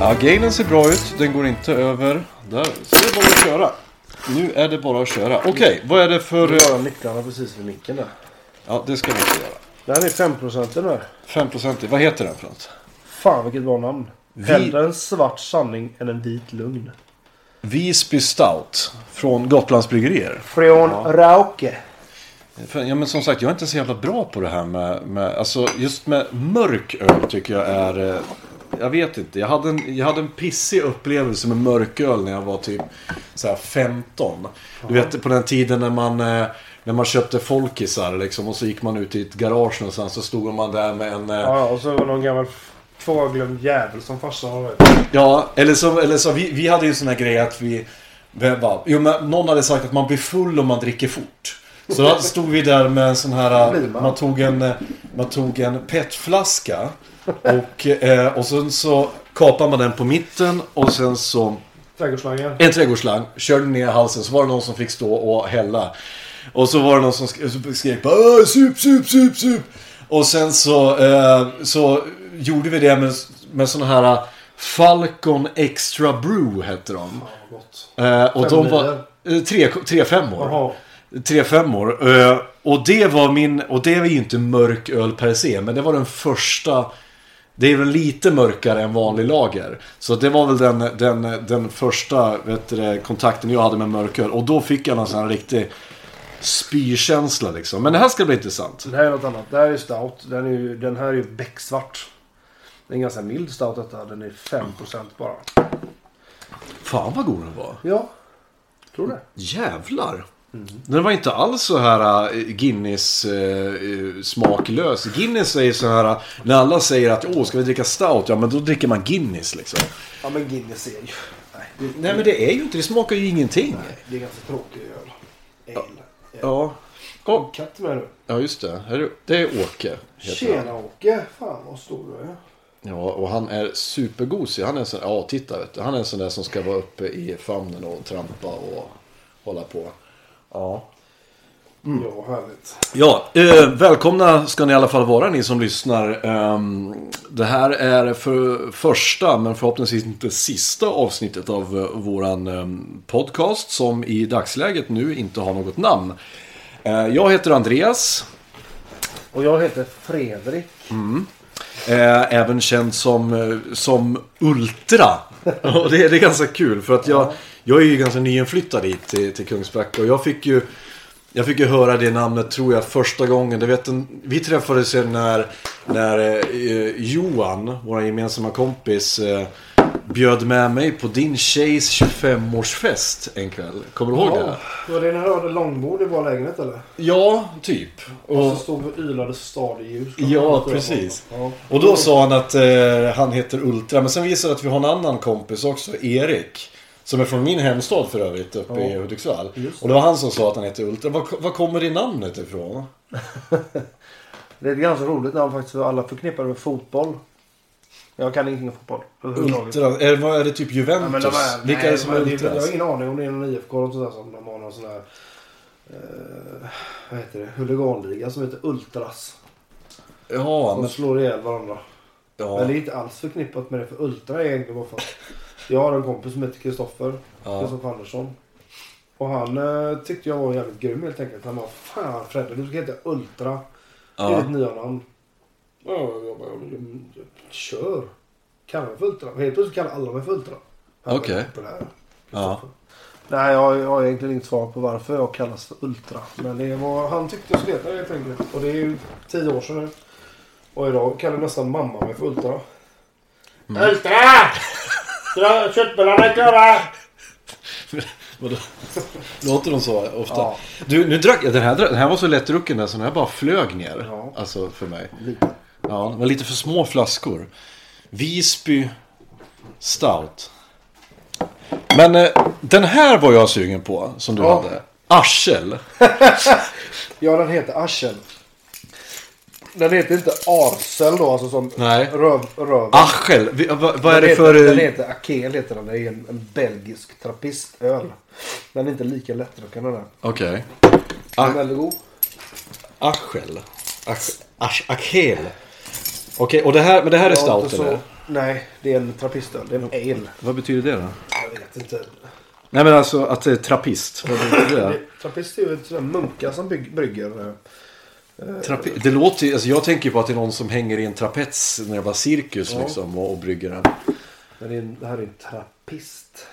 Ja. gainen ser bra ut. Den går inte över. Där. Så det är bara att köra. Nu är det bara att köra. Okej, vad är det för... Du har nycklarna precis vid micken där. Ja, det ska vi inte göra. Den är 5% den där. 5% Vad heter den för något? Fan vilket bra namn. Hellre en svart sanning än en vit lugn. Visby Stout. Från Gotlands Bryggerier. Från Rauke. För, ja, men som sagt, jag är inte så jävla bra på det här med... med alltså, just med mörk öl tycker jag är... eh, Jag vet inte. Jag hade, en, jag hade en pissig upplevelse med mörköl när jag var typ så här 15. Du vet på den tiden när man... eh, När man köpte folkisar liksom och så gick man ut i ett garage någonstans så stod man där med en... eh, Ja, och så var det någon gammal tvåglömd jävel som farsan har. Ja, eller så, eller så vi, vi hade ju en sån här grej att vi... vi bara, jo, men någon hade sagt att man blir full om man dricker fort. Så då stod vi där med en sån här... Blir man? Tog en, eh, man tog en petflaska. Och, eh, och sen så kapade man den på mitten och sen så... Trädgårdsslangen. En trädgårdsslang. Körde ner halsen så var det någon som fick stå och hälla. Och så var det någon som sk- skrek bara "Åh, sup, sup, sup, sup. Och sen så, eh, så gjorde vi det med, med såna här eh, Falcon Extra Brew hette de. Gott. Eh, och Fem de var eh, tre, tre femmor. Jaha. Tre femmor. Eh, och det var min, och det var ju inte mörk öl per se, men det var den första det är väl lite mörkare än vanlig lager. Så det var väl den, den, den första du, kontakten jag hade med mörköl. Och då fick jag någon sån här riktig spykänsla liksom. Men det här ska bli intressant. Det här är något annat. Det här är stout. Den, är ju, den här är ju becksvart. Det är en ganska mild stout detta. Den är 5% bara. Fan vad god den var. Ja. Tror det. Jävlar. Den var inte alls så här äh, Guinness äh, äh, smaklös. Guinness är ju så här när alla säger att åh ska vi dricka stout? Ja men då dricker man Guinness liksom. Ja men Guinness är ju... Nej, det, Nej men det är ju inte, det smakar ju ingenting. det är ganska tråkig öl. Ale. Ja. Oh. Katt med nu. Ja just det. Det är Åke. heter han. Tjena Åke. Fan vad stor du är. Ja, och han är supergosig. Han är en sån, ja titta vet du. Han är en sån där som ska vara uppe i famnen och trampa och hålla på. Ja. Ja, härligt. Ja, eh, välkomna ska ni i alla fall vara ni som lyssnar. Ehm, det här är för första, men förhoppningsvis inte sista avsnittet av eh, våran ehm, podcast som i dagsläget nu inte har något namn. Eh, jag heter Andreas, Och jag heter Fredrik. Eh, även känd som, eh, som Ultra. och det, det är ganska kul för att jag, jag är ju ganska nyinflyttad hit till, till Kungsbacka och jag fick ju Jag fick ju höra det namnet tror jag första gången. Du vet, en, vi träffades när, när eh, Johan, vår gemensamma kompis, eh, bjöd med mig på din tjejs 25-årsfest en kväll. Kommer du ihåg det? Var det när du hade långbord i vår lägenhet eller? Ja, typ. Och Och, så stod vi och ylade stadljus. Ja, precis. Ja. och då sa han att eh, han heter Ultra. Men sen visade det att vi har en annan kompis också, Erik. Som är från min hemstad för övrigt, uppe i Hudiksvall. Det. Och det var han som sa att han heter Ultra. Var, var kommer det namnet ifrån? Det är ett ganska roligt namn faktiskt för alla förknippar det med fotboll. Jag kan ingenting om fotboll. Ultra? Är, vad är det typ Ja, Juventus? men de är, Vilka nej, är det som är Ultras? Jag har ingen aning om det är någon IFK eller sånt där som de har någon sån här... Eh, vad heter det? Huliganliga som heter Ultras. Ja, Som men... slår ihjäl varandra. Ja. Men det är inte alls förknippat med det för Ultra är egentligen bara för att jag har en kompis som heter Kristoffer. Ja. Kristoffer Andersson. Och han eh, tyckte jag var jävligt grym helt enkelt. Han bara Fan Fredde du ska heta Ultra. Det är Ja. ditt nya namn. Ja, jag bara "Mm, kör. Kalla mig för Ultra. Helt plötsligt kallar alla mig för Ultra. Okej. populär. Ja. Nej, jag, jag har egentligen inget svar på varför jag kallas för Ultra. Men det var, han tyckte jag skulle heta det helt enkelt. Och det är ju tio år sedan nu. Och idag kallar nästan mamma mig för Ultra. Mm. Ultra! Köttbullarna är klara! Låter de så ofta? Ja. Du, nu drack jag. Den här, den här var så lättdrucken där så den här bara flög ner. Ja. Alltså för mig. Lite. Ja, det var lite för små flaskor. Visby Stout. Men eh, den här var jag sugen på, som du Ja. hade. Arsel. Ja, den heter Arsel. Den heter inte Arsel då, alltså som Nej. röv, röv. Arsel. Vi- Vad, vad är den det för... Heter, den eh, heter Akel, heter den. Det är en, en belgisk trappistöl. Den är inte lika lättdrucken den där. Okej. Den Ah. är väldigt god. Arsel. Ars- Ars- Akel. Okej, och det här, men det här är inte stout så- eller? Nej, det är en trappistöl. Det är en ale. Vad betyder det då? Jag vet inte. Nej men alltså att det är trappist. Vad betyder det? Trappist är ju ett sånt där munkar som bygg, brygger. eh, Trape- det låter ju- alltså jag tänker på att det är någon som hänger i en trapets när det var cirkus Ja. liksom och, och brygger den. Men det, är, en- det här är en trappist.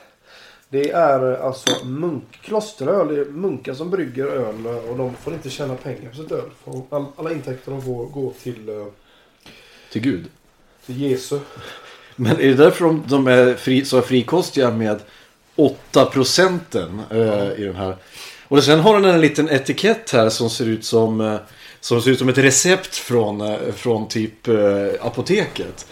Det är eh, alltså munk, klosteröl. Det är munkar som brygger öl eh, och de får inte tjäna pengar på sitt öl. All, alla intäkter de får går till, eh, Till Gud. till Jesu. Men är det därför de, de är fri, så frikostiga med 8 procenten eh, i den här? Och sen har den en liten etikett här som ser ut som, eh, som, ser ut som ett recept från, eh, från typ eh, apoteket.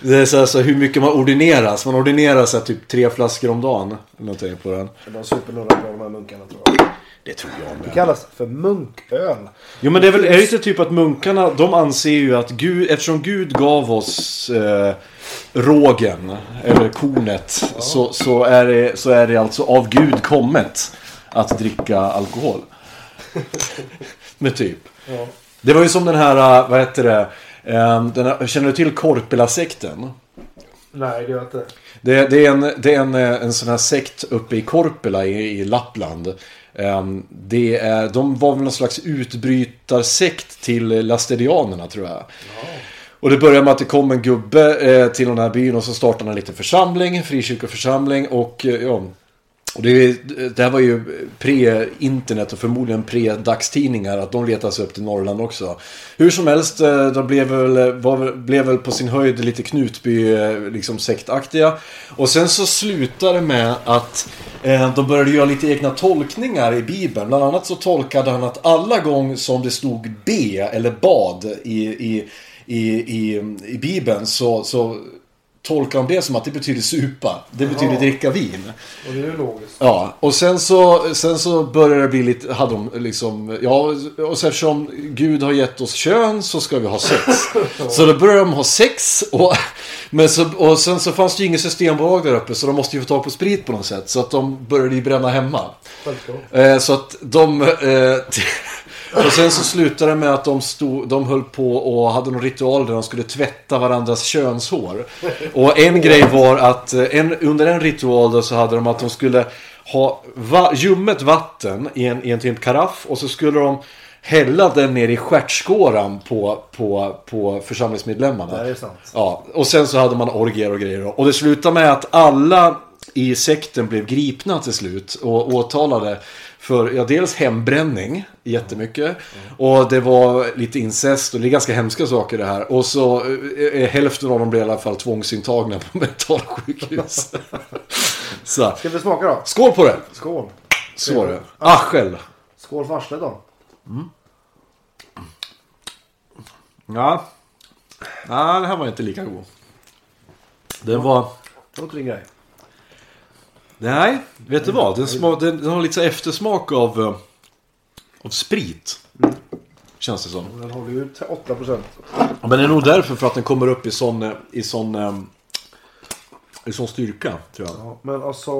Det är så här, så hur mycket man ordineras. Man ordinerar så här, typ tre flaskor om dagen. Någonting på den. De super några av de här munkarna tror jag. Det tror jag Det med. kallas för munköl. Jo men det är väl är det inte typ att munkarna de anser ju att Gud, eftersom Gud gav oss eh, rågen, eller kornet, så, så, är det, så är det alltså av Gud kommet att dricka alkohol. Med typ. Ja. Det var ju som den här, eh, vad heter det, eh, den här, känner du till Korpela-sekten? Nej, det gör jag inte. Det, det är, en, det är en, eh, en sån här sekt uppe i Korpela i, i Lappland. Ehm, det är, de var väl någon slags utbrytarsekt till lastedianerna tror jag. Och det började med att det kom en gubbe eh, till den här byn och så startade han en liten församling, frikyrkoförsamling. Och eh, ja, och det, det här var ju pre-internet och förmodligen pre-dagstidningar. Att de letade sig upp till Norrland också. Hur som helst, eh, de blev väl, var, blev väl på sin höjd lite Knutby eh, liksom sektaktiga. Och sen så slutade det med att eh, de började göra lite egna tolkningar i Bibeln. Bland annat så tolkade han att alla gång som det stod B eller bad i, i, i, i, i Bibeln så, så tolkade de det som att det betyder supa. Det betyder Ja. dricka vin. Och det är ju logiskt. Ja, och sen så, sen så började det bli lite, hade de liksom, ja, och så eftersom Gud har gett oss kön så ska vi ha sex. Så då började de ha sex och, men så, och sen så fanns det ju inget systembolag där uppe så de måste ju få tag på sprit på något sätt. Så att de började ju bränna hemma. Eh, så att de... Eh, och sen så slutade det med att de, stod, de höll på och hade någon ritual där de skulle tvätta varandras könshår. Och en grej var att eh, en, under en ritual då så hade de att de skulle ha va, ljummet vatten i en, i en typ karaff och så skulle de hälla den ner i stjärtskåran på, på, på församlingsmedlemmarna. Det är sant. Ja, och sen så hade man orgier och grejer. Och det slutade med att alla i sekten blev gripna till slut och åtalade för ja, dels hembränning jättemycket. Och det var lite incest och det är ganska hemska saker det här. Och så eh, eh, hälften av dem blev i alla fall tvångsintagna på mentalsjukhus. så. Ska vi smaka då? Skål på det! Skål. Så var det. Aschel. Skål för arslet då. Ja. Ja, det här var inte lika god. Den var... Det låter din grej. Nej, vet du vad? Den, den, den har lite så eftersmak av, eh, av sprit. Känns det som. Den håller ju till 8 procent. Men det är nog därför för att den kommer upp i sån, eh, i sån, eh, i sån styrka, tror jag. Ja, men alltså.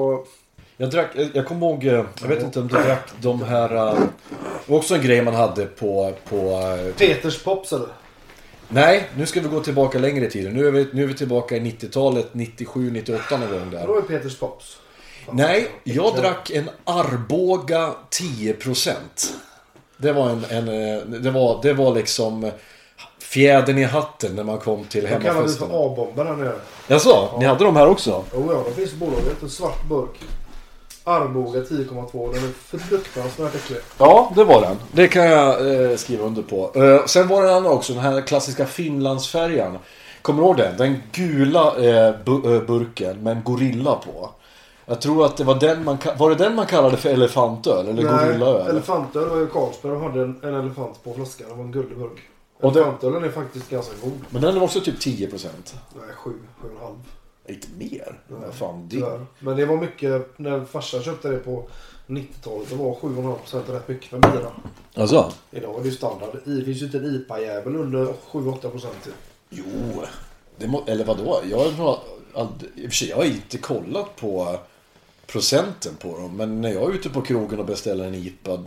Jag, drack, jag jag kommer ihåg, eh, jag vet inte om du drack de här... eh, Det var också en grej man hade på... på eh, Peters Pops eller? nej, nu ska vi gå tillbaka längre i tiden. Nu är vi, nu är vi tillbaka i 90-talet, 97, 98 någon gång där. Då är Peters Pops. Nej, jag drack en Arboga 10%. Det var en, en eh, det, var, det var liksom fjädern i hatten när man kom till Jag kallar det hemmafesten. för A-bomber här nere. Jaså, ni hade de här också? Jo, ja, det finns i bolaget. En svart burk. Arboga 10,2. Den är fruktansvärt äcklig. Ja, det var den. Det kan jag eh, skriva under på. Eh, sen var det en annan också, den här klassiska Finlandsfärjan. Kommer du ihåg den? Den gula eh, bu- eh, burken med en gorilla på. Jag tror att det var den man, var det den man kallade för elefantöl eller gorillaöl? elefantöl var ju Carlsberg och hade en, en elefant på flaskan. Det var en gullig burk. Och Elefantölen är faktiskt ganska god. Men den var också typ 10%. Nej, 7, 7,5. Inte mer. Vad fan, det... Tyvärr. Men det var mycket, när farsan köpte det på 90-talet, det var 7,5% rätt mycket för bira. Alltså? Idag är det ju standard. Det finns ju inte en IPA-jävel under 7-8% typ. Jo. Det må, eller vadå? Jag har, i och för sig, jag har inte kollat på procenten på dem. Men när jag är ute på krogen och beställer en IPA.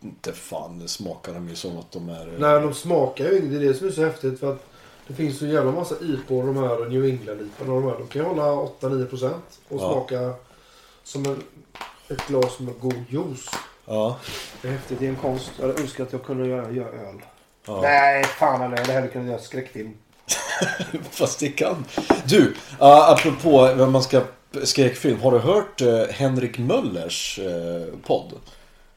Inte fan det smakar de ju som att de är... Nej, de smakar ju inget. Det är det som är så häftigt. För att det finns så jävla massa IPA de här New England-IPA. De, här, de kan ju hålla 8-9% och Ja. smaka som en, ett glas med god juice. Ja. Det är häftigt. Det är en konst. Jag hade önskat att jag kunde göra, göra öl. Ja. Nej, fan eller jag hade kunnat göra skräckfilm. Fast det kan. Du, uh, apropå vem man ska skräckfilm. Har du hört uh, Henrik Möllers uh, podd?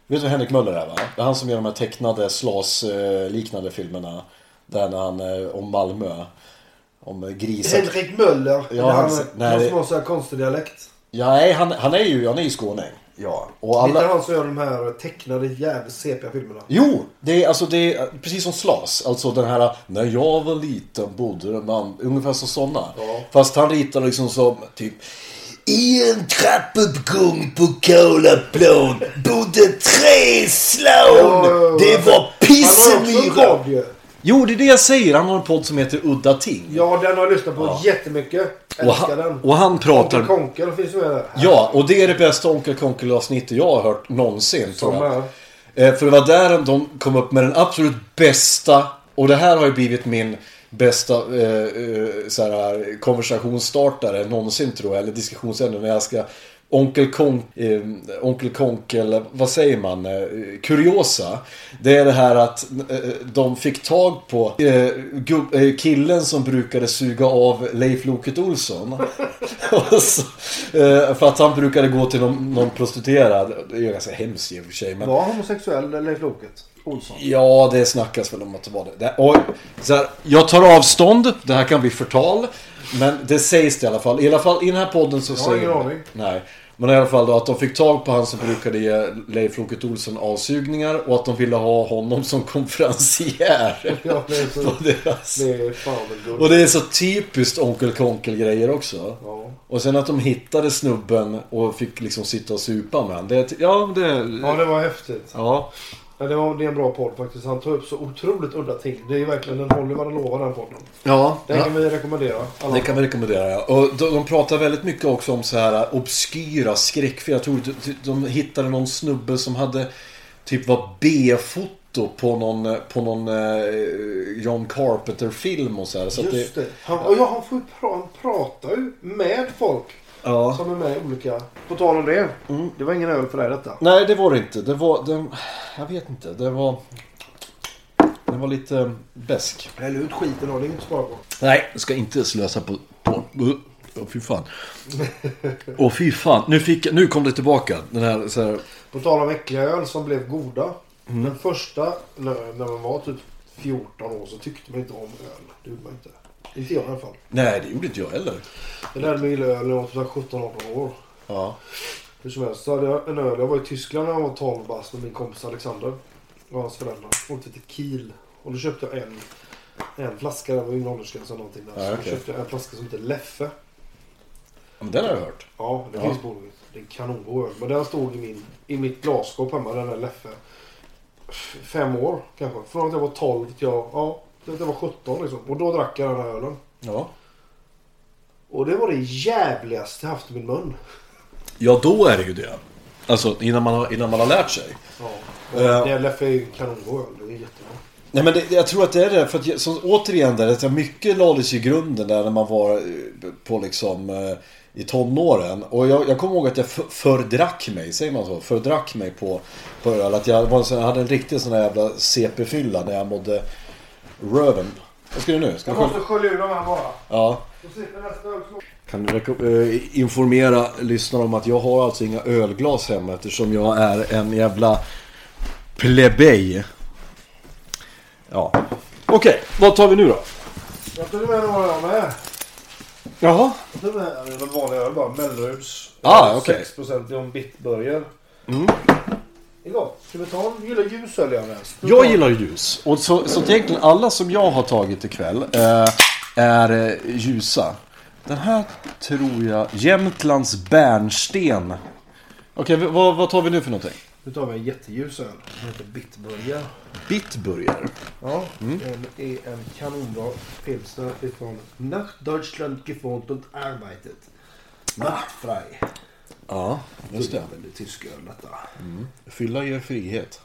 Vet du vad Henrik Möller är va? Det är han som gör de här tecknade slas-liknande filmerna. Där när han, uh, om Malmö. Om grisar. Henrik Möller. Ja, han- han, nej, han som har så här konstig dialekt. Ja, nej, han, han är ju, han är ju skåning. Ja. Och Inte alla... han som gör de här tecknade jävligt sepiga filmerna. Jo, det är, alltså, det är precis som Slas. Alltså den här När jag var liten bodde man Ungefär som sådana. Ja. Fast han ritar liksom som typ i en trappuppgång på Kolaplan bodde tre slån. Det var pissemyra. Jo, det är det jag säger. Han har en podd som heter Udda Ting. Ja, den har jag lyssnat på Ja. jättemycket. och, Älskar han, den. och han pratar... Onkel Konkel finns med där. Ja, och det är det bästa Onkel Konkel-avsnittet jag har hört någonsin. tror jag. är. Eh, För det var där de kom upp med den absolut bästa. Och det här har ju blivit min bästa eh, eh, så här, konversationsstartare någonsin tror jag. Eller diskussionsämne när jag ska Onkel Konk, eh, Onkel Konk eller vad säger man? Eh, kuriosa. Det är det här att eh, de fick tag på eh, eh, killen som brukade suga av Leif Loket Olsson. Så, eh, för att han brukade gå till någon, någon prostituerad. Det är ju ganska hemskt i och för sig. Men... Var homosexuell Leif Loket Olsson? Ja, det snackas väl om att det var det. och, så här, jag tar avstånd. Det här kan bli förtal. Men det sägs det i alla fall. I alla fall i den här podden så Jag har säger ingen aning. Nej. Men i alla fall då att de fick tag på han som brukade ge Leif Loket Olsson avsugningar. Och att de ville ha honom som konferencier. Ja, det är så... deras... Det är fan guld. Och det är så typiskt Onkel Konkel-grejer också. Ja. Och sen att de hittade snubben och fick liksom sitta och supa med honom. Det, ja, det... ja, det var häftigt. Ja. Ja, det, var, det är en bra podd faktiskt. Han tar upp så otroligt udda ting. Det är verkligen, den håller vad den lovar den podden. Ja. Den kan vi rekommendera. Alla. Det kan vi rekommendera. ja. Och de, de pratar väldigt mycket också om så här obskyra skräckfilm. Jag tror de, de hittade någon snubbe som hade typ var B-foto på någon, på någon eh, John Carpenter-film och så här. Så Just det. Han, och ja, han, får han pratar ju med folk Ja. som är med i olika... På tal om det. Det var ingen öl för dig detta. Nej, det var det inte. Det var... Det, jag vet inte. Det var... Det var lite besk. Häll ut skiten och det är att spara på. Nej, jag ska inte slösa på... på Åh fy fan. Åh fy fan. Nu, fick, nu kom det tillbaka. Den här, så här På tal om äckliga öl som blev goda. Mm. Den första, när man var typ 14 år så tyckte man inte om öl. Det gjorde man inte. Inte jag i alla fall. Nej, det gjorde inte jag heller. Jag lärde mig gilla öl när jag var typ 17-18 år. Ja. Hur som helst så hade jag en öl. Jag var i Tyskland när jag var 12 bast med min kompis Alexander. Och hans föräldrar. Åkte till Kiel. Och då köpte jag en, en flaska. Det var ingen åldersgräns eller någonting där. Ja, så okej. då köpte jag en flaska som heter Leffe. Men den har jag hört. Ja, det Ja. finns på bolaget. Det är en kanongod öl. Men den stod i, min, i mitt glasskåp hemma, den där Leffe. Fem år kanske. Från att jag var 12 till jag, ja, jag var 17 liksom. Och då drack jag den här ölen. Ja. Och det var det jävligaste jag haft i min mun. Ja, då är det ju det. Alltså innan man har, innan man har lärt sig. Ja. Ja. Det Leffe är ju kanongod öl. Det är jättebra. Nej men det, jag tror att det är det. För att, så, återigen där, att mycket lades i grunden där när man var eh, på liksom eh, i tonåren. Och jag, jag kommer ihåg att jag för, fördrack mig, säger man så? Fördrack mig på, på öl. Att jag, var jag hade en riktig sån här jävla CP-fylla när jag mådde röven Vad ska du nu? Ska Jag du måste skölja ur de här bara. Ja. Öl. Kan reko- eh, informera lyssnarna om att jag har alltså inga ölglas hemma eftersom jag är en jävla plebej. Ja. Okej, vad tar vi nu då? Jag tog med några jag med. Jaha. Jag tog med väl vanlig öl bara. Melleruds. Ah, okej. 6% i en Bitburger. Mm. Det är gott. Ska vi ta en? Gillar ljusöl jag gillar ljus. Och så, så att egentligen alla som jag har tagit ikväll eh, är eh, ljusa. Den här tror jag, Jämtlands Bärnsten. Okej, v- vad, vad tar vi nu för någonting? Nu tar vi en jätteljus öl. Den heter Bitburger. Bitburger. Ja, den är en kanonbra pilsner ifrån Nach Deutschland geformt und arbeitet. Nachtfrei. Ja, just Det det. är väl det tyska öl detta. Fylla ger frihet.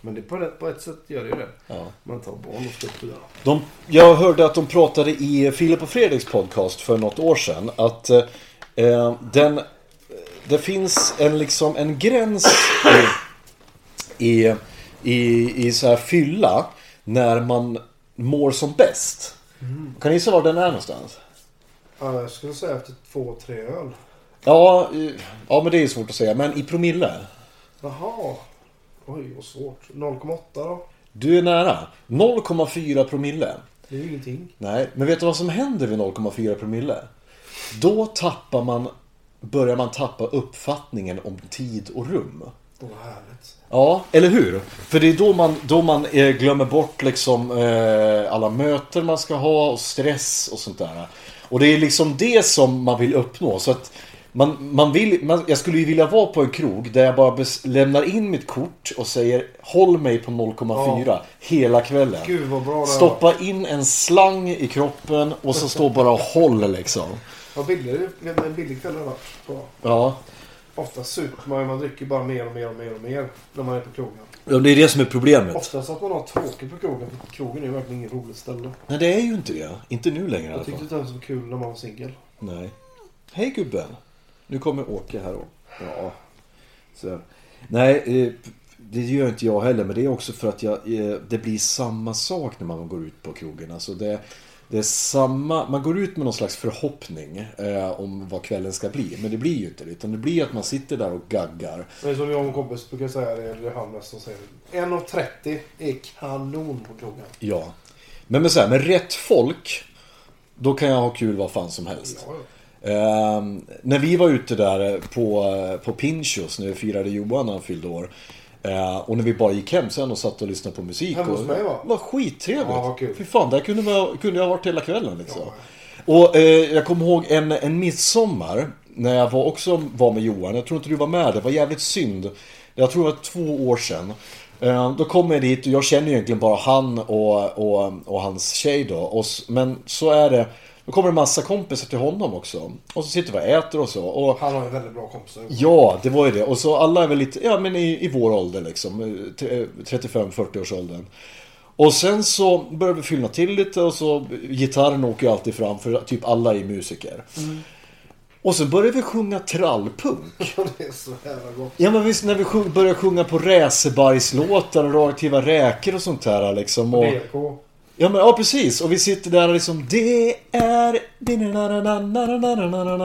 Men det på, ett, på ett sätt gör det ju det. Ja. Man tar barn och upp det. De, jag hörde att de pratade i Filip och Fredriks podcast för något år sedan. Att eh, den, det finns en, liksom, en gräns i, i, i, i så här fylla när man mår som bäst. Kan ni gissa var den är någonstans? Ja, jag skulle säga efter två, tre öl. Ja, eh, ja, men det är svårt att säga. Men i promille? Jaha. Oj, vad svårt. 0,8 då? Du är nära. 0,4 promille. Det är ju ingenting. Nej, men vet du vad som händer vid 0,4 promille? Då tappar man, börjar man tappa uppfattningen om tid och rum. Åh, vad härligt. Ja, eller hur? För det är då man, då man eh, glömmer bort liksom eh, alla möten man ska ha och stress och sånt där. Och det är liksom det som man vill uppnå. Så att man, man vill, man, jag skulle ju vilja vara på en krog där jag bara bes, lämnar in mitt kort och säger håll mig på 0,4 hela kvällen. Gud, vad bra det Stoppa in en slang i kroppen och så står bara och håll liksom. Vad billig. En billig kväll det varit. Ja. Ofta super man. Man dricker bara mer och mer och mer och mer när man är på krogen. ja, det är det som är problemet. Oftast att man har tråkigt på krogen. För krogen är ju verkligen inget roligt ställe. Nej, det är ju inte det. Inte nu längre i alla Jag tyckte fall. inte ens det var kul när man var singel. Nej. Hej gubben. Nu kommer Åke här då. Ja. Så. Nej, eh, det gör inte jag heller. Men det är också för att jag, eh, det blir samma sak när man går ut på krogen. Alltså det, det är samma, man går ut med någon slags förhoppning eh, om vad kvällen ska bli. Men det blir ju inte det. Utan det blir att man sitter där och gaggar. Men som jag och en kompis brukar säga det. Är han mest som säger det. 1.30 är kanon på krogen. Ja. Men med, så här, med rätt folk, då kan jag ha kul vad fan som helst. Ja, ja. Ehm, när vi var ute där på, på Pinchos när vi firade Johan när han fyllde år. eh, och när vi bara gick hem sen och satt och lyssnade på musik. Hemma hos mig, va? Det var skittrevligt. Ja, vad kul. Fy fan, där kunde, man, kunde jag ha varit hela kvällen liksom. Och eh, jag kommer ihåg en, en midsommar. När jag var också var med Johan. Jag tror inte du var med. Det var jävligt synd. Jag tror det var två år sedan. Eh, Då kommer jag dit och jag känner ju egentligen bara han och, och, och hans tjej då. Och, men så är det. Då kommer det massa kompisar till honom också. Och så sitter vi och äter och så. Och, Han har ju väldigt bra kompisar. Ja, det var ju det. Och så alla är väl lite, ja men i, i vår ålder liksom. eh, t- eh, 35-40 års åldern. Och sen så börjar vi fylla till lite och så gitarren åker ju alltid fram för typ alla är musiker. Och så börjar vi sjunga trallpunk. det är så jävla gott. Ja men visst när vi sjung, börjar sjunga på racerbajslåtar och radioaktiva räkor och sånt här liksom. Och, BK. Ja men ja precis och vi sitter där och liksom Det är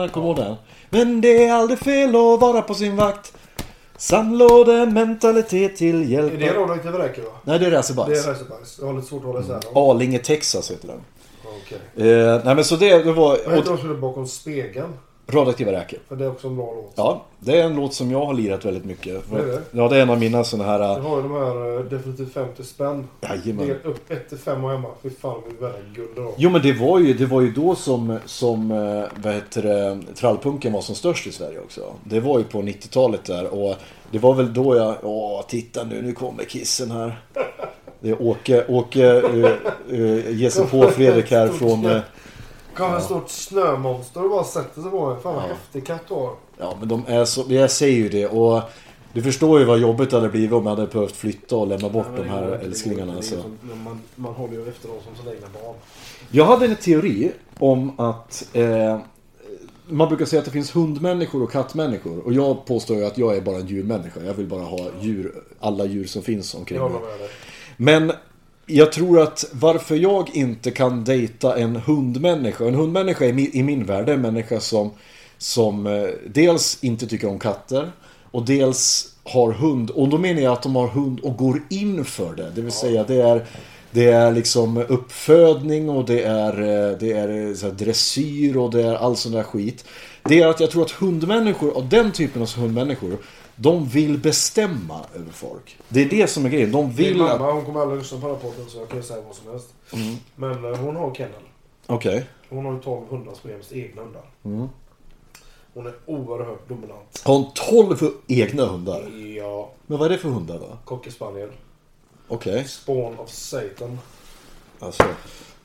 Kommer ihåg den? Men det är aldrig fel att vara på sin vakt Sandlådementalitet till hjälp Är det radioaktiva räkor va? Nej det är Det racerbajs är racerbajs. Jag har lite svårt att hålla isär dem. Arlinge, Texas heter den Okej. eh, Nej men så det, det var Vad heter de som är bakom spegeln? Radioaktiva räkor det är också en bra låt. Ja, det är en låt som jag har lirat väldigt mycket Det är det? Ja det är en av mina såna här Jag har ju de här eh, definitivt 50 spänn. Jajamän Del upp 1 till 5 och hemma. Fy fan vi är värda guld då. Jo men det var ju, det var ju då som, som eh, vad heter det, trallpunken var som störst i Sverige också. Det var ju på 90-talet där och det var väl då jag, åh titta nu, nu kommer kissen här. Det är Åke, Åke uh, uh, ger sig på Fredrik här från, Kommer ett stort snömonster och bara sätter sig på mig. Fan vad häftig katt har. ja men de är så, jag säger ju det och du förstår ju vad jobbigt det hade blivit om jag hade behövt flytta och lämna bort Nej, de går här går älsklingarna. är Så. som- Man, man håller ju efter dem som sina egna barn. Jag hade en teori om att eh, man brukar säga att det finns hundmänniskor och kattmänniskor. Och jag påstår ju att jag är bara en djurmänniska. Jag vill bara ha djur, alla djur som finns omkring mig. Men jag tror att varför jag inte kan dejta en hundmänniska. En hundmänniska i min, i min värld är en människa som, som eh, dels inte tycker om katter. Och dels har hund. Och då menar jag att de har hund och går in för det. Det vill säga det är det är liksom uppfödning och det är, eh, det är eh, så dressyr och det är all sån där skit. Det är att jag tror att hundmänniskor, och den typen av hundmänniskor, de vill bestämma över folk. Det är det som är grejen. De Min vill att... mamma hon kommer aldrig lyssna på den här podden så jag kan säga vad som helst. Mm. Men eh, hon har kennel. Okej. Hon har ju 12 hundar som är hennes egna hundar. Mm. Hon är oerhört dominant. Har hon 12 egna hundar? Ja, Men vad är det för hundar då? cocker spaniel. Okej. Spawn of Satan. Alltså.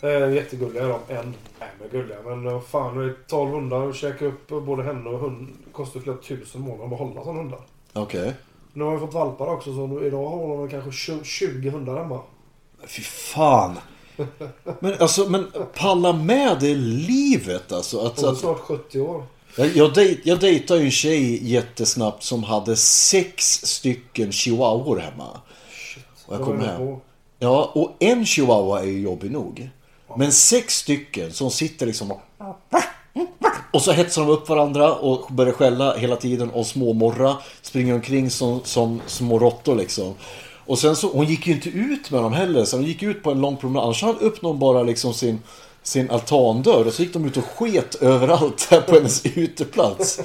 Eh, jättegulliga är de. En. Nej men gulliga. Men vad fan, det är 12 hundar och käka upp både henne och hund. Kostar flera tusen i månaden att behålla sådana hundar. Okej. Nu har jag fått valpar också så nu, idag har hon kanske 20 20 hundar hemma. Fy fan. Men alltså, men palla med det livet alltså. Att, Hon är att, snart 70 år. jag, jag, dej, jag dejtade ju en tjej jättesnabbt som hade sex stycken chihuahuor hemma. Och jag kom hem. Ja, och en chihuahua är ju jobbig nog. Men sex stycken som sitter liksom och... Och så hetsar de upp varandra och börjar skälla hela tiden och småmorra. Springer omkring som, som små råttor liksom. Och sen så, hon gick ju inte ut med dem heller. Så hon gick ut på en lång promenad. Annars hade upp någon bara liksom sin, sin altandörr. Och så gick de ut och sket överallt här på hennes uteplats.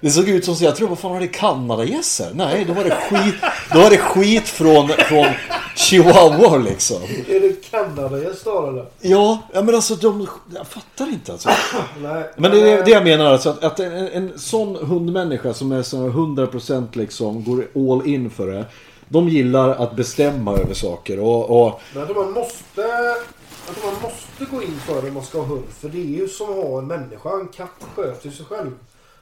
Det såg ut som så, jag tror, vad fan var det kanadagäss här? Nej, då var det skit, då var det skit från, från chihuahua liksom. Är det kanadagäst då eller? Ja, ja, men alltså de, jag fattar inte alltså. Nej. Men det är det jag menar alltså. Att, att en, en sån hundmänniska som är så 100% liksom går all in för det. De gillar att bestämma över saker och, och Men jag tror man måste... Jag tror man måste gå in för det om man ska ha hund. För det är ju som att ha en människa. En katt sköter sig själv.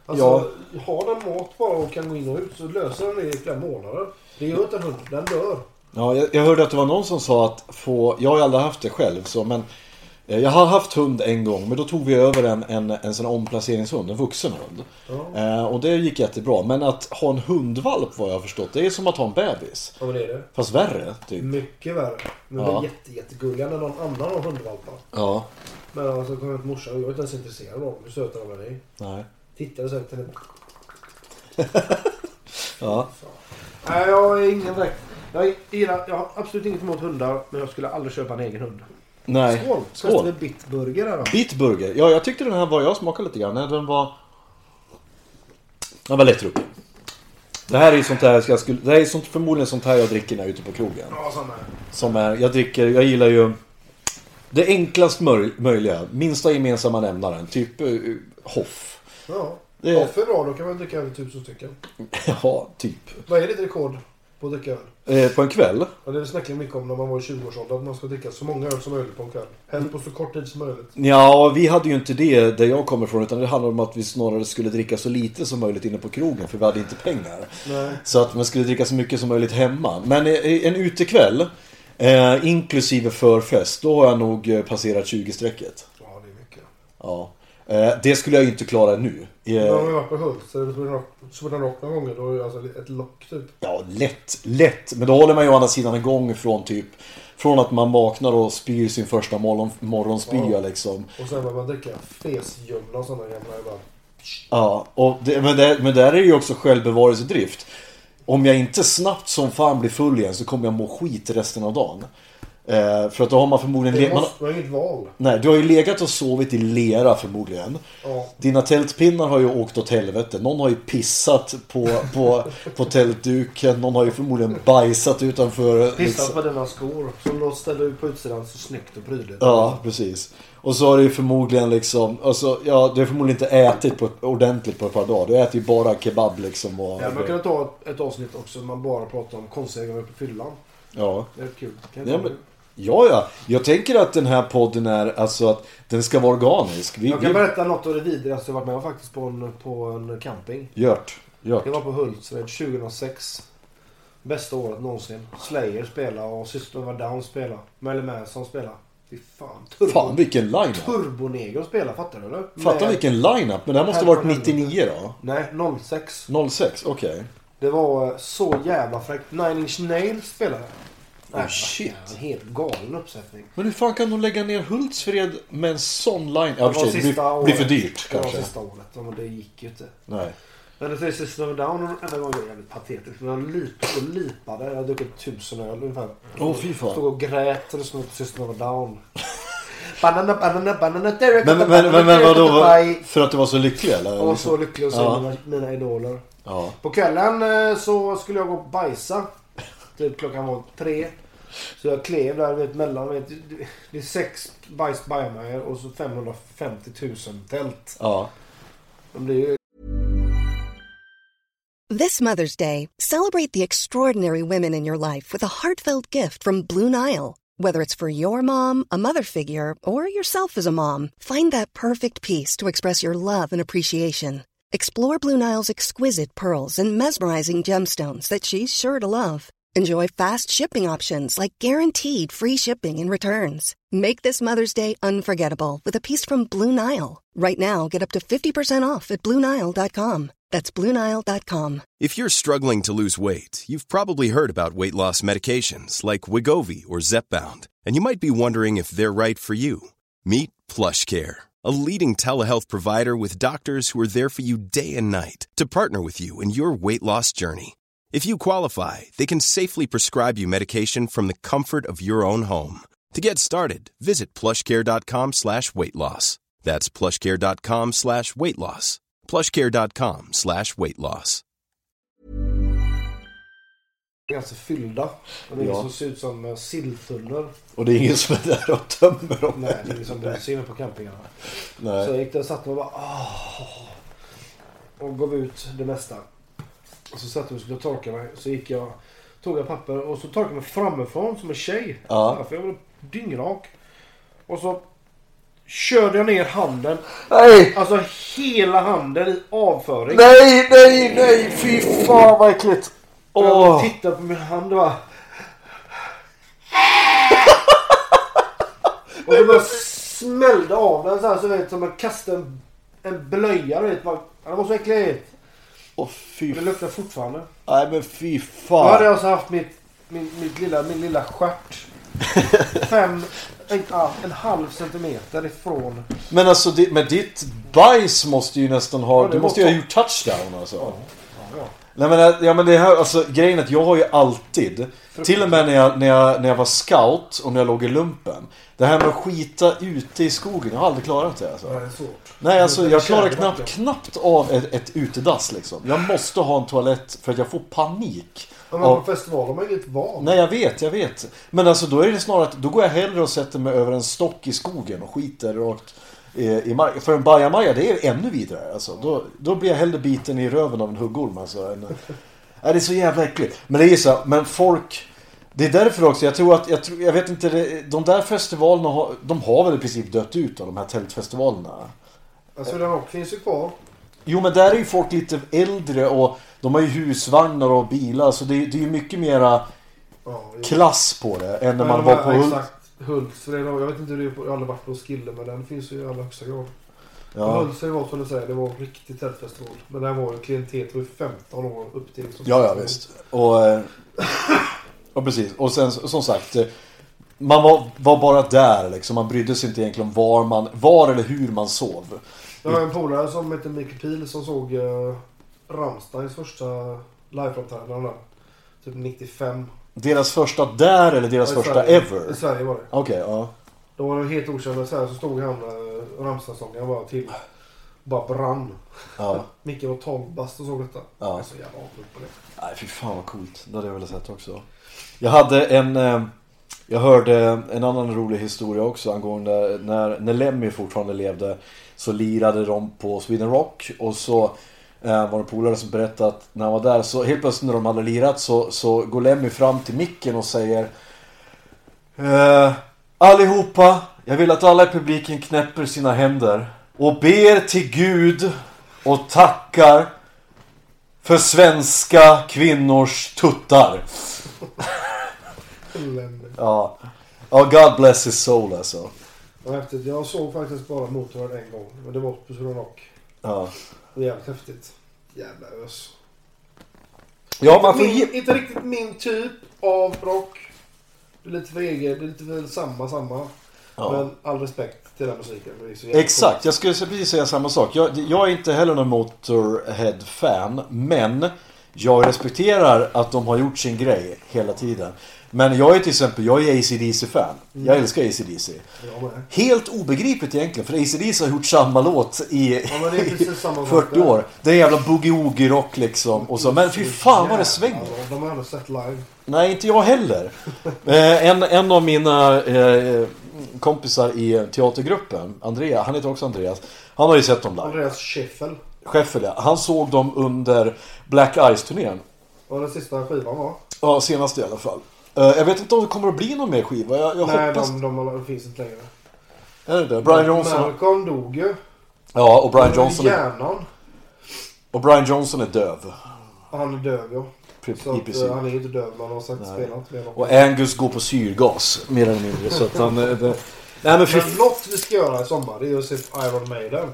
Alltså, Ja. har den mat bara och kan gå in och ut så löser den det i flera månader. Det gör inte en hund. Den dör. Ja, jag, jag hörde att det var någon som sa att få, jag har ju aldrig haft det själv så men eh, jag har haft hund en gång men då tog vi över en, en, en sån omplaceringshund, en vuxen hund. Eh, och det gick jättebra. Men att ha en hundvalp vad jag har förstått, det är som att ha en bebis. Ja men det är det. Fast värre, typ. Mycket värre. Men Ja. de är jätte, jättegulliga när någon annan har hundvalpar. Ja, Men alltså kommer till morsan och jag är inte ens intresserad av dem. Hur söta de är. nej. Tittade så här till henne. Ja. Nej jag är ingen direkt. Jag, gillar, jag har absolut inget emot hundar men jag skulle aldrig köpa en egen hund. Nej. Skål! Skål. Det Bitburger här då. Bitburger. Ja, jag tyckte den här var... Jag smakade lite grann. Den var... Den var lättdrucken. Det här är ju sånt här, jag skulle, det här är sånt, förmodligen sånt här jag dricker när jag är ute på krogen. Ja, samma här. Som är, jag dricker, jag gillar ju det enklast möj, möjliga, minsta gemensamma nämnaren, typ eh, Hoff. Ja. Det- Ja, för bra då kan man dricka över tusen stycken. Ja, typ. Vad är ditt rekord på att dricka öl? Eh, på en kväll? Ja, det snackade vi mycket om när man var i 20-årsåldern. Att man ska dricka så många öl som möjligt på en kväll. Helst på så kort tid som möjligt. Ja, vi hade ju inte det där jag kommer ifrån utan det handlade om att vi snarare skulle dricka så lite som möjligt inne på krogen för vi hade inte pengar. Nej. Så att man skulle dricka så mycket som möjligt hemma. Men eh, en utekväll, eh, inklusive förfest, då har jag nog eh, passerat 20-strecket. Ja, det är mycket. Ja. Eh, det skulle jag inte klara nu. Har Eh, vi varit på Hults eller Sweden Rock- Sweden Rock några gånger. Då är det alltså ett lock typ. ja, lätt, lätt. Men då håller man ju å andra sidan igång från typ från att man vaknar och spyr sin första morgon, morgonspya Ja. liksom. Och sen börjar man dricka fesljumna och sådana gamla bara. Ja, och det, men, det, men där är ju också självbevarelsedrift. Om jag inte snabbt som fan blir full igen så kommer jag må skit resten av dagen. Eh, för att då har man förmodligen... Det man, måste man har inget val. nej, du har ju legat och sovit i lera förmodligen. Ja. Dina tältpinnar har ju åkt åt helvete. Någon har ju pissat på, på, på tältduken. Någon har ju förmodligen bajsat utanför. Pissat liksom. på dina skor. Som de ställde ut på utsidan så snyggt och prydligt. Ja, precis. Och så har du ju förmodligen liksom, alltså, ja, du har förmodligen inte ätit på ordentligt på ett par dagar. Du äter ju bara kebab liksom. Och, Ja, man kan ta ett, ett avsnitt också man bara pratar om konstiga grejer på fyllan. ja. Det är kul. Kan Ja, men? Ja, ja. Jag tänker att den här podden är, alltså att den ska vara organisk. Vi, jag kan vi, berätta något av det vidrigaste jag varit med om faktiskt på en, på en camping. Gjort. Gjort. Jag var på Hultsfred 2006. Bästa året någonsin. Slayer spelade och System of a Down spelade. Melly Manson spelade. Fy fan. Turbo, Fan vilken line-up. Turboneger spelade, fattar du eller? Fatta Med- vilken line-up. Men det här måste ha varit 99 då? Nej, 06. 06, okej. Det var så jävla fräckt. Nine Inch Nails spelade. Oh, shit. En helt galen uppsättning. Men hur fan kan de lägga ner Hultsfred med en sån line? Ja, Det var sig, det blir, blir för dyrt Det var kanske. sista året. Ja, men det gick ju inte. Nej. Men det är System of Down enda gången var jävligt patetiskt. Men han lipade och lipade. Jag hade druckit tusen öl ungefär. Åh, fy fan. Stod och grät och lyssnade på System of Down. Banana, banana, banana, Derek, Men, men, men, men, men vadå? var- För att du var så lycklig eller? Och så lycklig att se Ja. mina, mina idoler. Ja. På kvällen eh, så skulle jag gå och bajsa. Typ klockan var tre. Så jag klev där vet, mellan. Vet, det är sex bajs bajamajor och så 550 000 tält. Ja. De blir ju This Mother's Day, celebrate the extraordinary women in your life with a heartfelt gift from Blue Nile. Whether it's for your mom, a mother figure, or yourself as a mom, find that perfect piece to express your love and appreciation. Explore Blue Nile's exquisite pearls and mesmerizing gemstones that she's sure to love. Enjoy fast shipping options like guaranteed free shipping and returns. Make this Mother's Day unforgettable with a piece from Blue Nile. Right now, get up to 50% off at BlueNile.com. That's BlueNile.com. If you're struggling to lose weight, you've probably heard about weight loss medications like Wigovi or Zepbound, and you might be wondering if they're right for you. Meet PlushCare, a leading telehealth provider with doctors who are there for you day and night to partner with you in your weight loss journey. If you qualify, they can safely prescribe you medication from the comfort of your own home. To get started, visit plushcare.com slash weight loss. That's plushcare.com slash weight loss. plushcare.com slash weight loss. ganska fyllda. Och det är Ja. ingen som ser ut som eh, silltunnor. Och det är ingen som är där och tömmer dem. Nej, det är ingen som du ser inne på campingarna. Nej. Så jag gick där och satt mig och bara ah. Och gav ut det mesta. Och så satt jag och skulle torka mig. Så gick jag, tog jag papper och så torkade jag mig framifrån som en tjej. Ja. För jag var dyngrak. Och så körde jag ner handen. Nej! Alltså hela handen i avföring. Nej, nej, nej! Fy fan vad äckligt! Och jag Åh! tittade på min hand och bara... och det bara smällde av den så här så vet som man kastade en, en blöja. Vet, bara, det var så äckligt. Åh fy Det luktar fortfarande. Nej men fy Då hade fan. jag alltså haft mitt, min, mitt lilla, min lilla stjärt. Fem, en, en halv centimeter ifrån. Men alltså, men ditt bajs måste ju nästan ha... Ja, du måste ju ha gjort touchdown alltså. Ja. Nej men, ja, men det här, alltså grejen är att jag har ju alltid, till och med när jag, när, jag, när jag var scout och när jag låg i lumpen. Det här med att skita ute i skogen, jag har aldrig klarat det alltså. Det är svårt. Nej alltså jag klarar knappt, knappt av ett, ett utedass liksom. Jag måste ha en toalett för att jag får panik. Men man av- på festival har man inget val. Nej jag vet, jag vet. Men alltså då är det snarare att då går jag hellre och sätter mig över en stock i skogen och skiter rakt i, marken. För en bajamaja det är ännu vidare. Alltså. Då, då blir jag hellre biten i röven av en huggorm. Alltså, än, det är så jävla äckligt. Men det är så, men folk... Det är därför också, jag tror att, jag, tror, jag vet inte, det, de där festivalerna har, de har väl i princip dött ut av de här tältfestivalerna. Alltså den rock finns ju kvar. Jo men där är ju folk lite äldre och de har ju husvagnar och bilar så det, det är ju mycket mera klass på det än när man de var på. Exakt. Hultsfred. Jag vet inte hur det är jag har aldrig varit på Skille men den finns ju i allra högsta grad. Ja. Hultsfred var som du säger, det var en riktig tältfestival. Men den var ju klientet var ju 15 år upp till. liksom- Ja, ja visst. Och, eh, och precis. Och sen som sagt. eh, Man var, var bara där liksom. Man brydde sig inte egentligen om var, man, var eller hur man sov. Jag har en polare som heter Mikael Pil som såg uh, Rammsteins första liveframträdande där. Typ 95. Deras första där eller deras Ja, första Sverige. ever? I Sverige var det. Okej, ja. Då var det helt okända så här så stod han uh, Rammstein-sångaren bara till. Bara brann. ja. Micke var 12 bast och såg detta. Ja. Jag är så jävla avundsjuk på det. Nej, fy fan vad coolt. Det hade jag velat sett också. Jag hade en... eh, Jag hörde en annan rolig historia också angående när, när Lemmy fortfarande levde. Så lirade de på Sweden Rock och så eh, var det polare som berättade att när han var där så helt plötsligt när de hade lirat så, så går Lemmy fram till micken och säger eh, Allihopa, jag vill att alla i publiken knäpper sina händer och ber till Gud och tackar för svenska kvinnors tuttar. Ja. Ja, God bless his soul alltså. Jag såg faktiskt bara Motörhead en gång. Men det var på Rock. Ja. Det var jävligt häftigt. Jävla ös. Ja, man får min. Inte riktigt min typ av rock. Det är lite för eget. Det är lite för samma, samma. Men all respekt till den musiken. Är Exakt, jag skulle precis säga samma sak. Jag, jag är inte heller någon Motorhead-fan, men jag respekterar att de har gjort sin grej hela tiden. Men jag är till exempel, jag är AC/DC-fan. Jag älskar AC/DC. Ja, Helt obegripligt egentligen, för AC/DC har gjort samma låt i, Ja, det samma sak 40 där. år. Det är en jävla boogie-woogie-rock liksom. Och så, men fy fan vad det svänger. Ja, de har jag aldrig sett live. Nej, inte jag heller. Eh, en, en av mina eh, kompisar i teatergruppen, Andrea, han heter också Andreas. Han har ju sett dem live. Andreas Scheffel. Scheffel, ja. Han såg dem under Black Ice-turnén. Var den sista skivan va? Ja, senast i alla fall. Eh, jag vet inte om det kommer att bli någon mer skiva. Jag, jag Nej, hoppas... de, de, de finns inte längre. Är det det? Brian Johnson... Malcolm dog ju. Ja, och Brian Johnson, är, Hjärnan. och Brian Johnson är döv. Han är döv ja. Så att, eh, han är ju inte döv men han har sagt spelat med honom. Och Angus går på syrgas, mer eller mindre. Så att han... eh, Det... Nej men fy Men något vi ska göra i sommar det är att se Iron Maiden.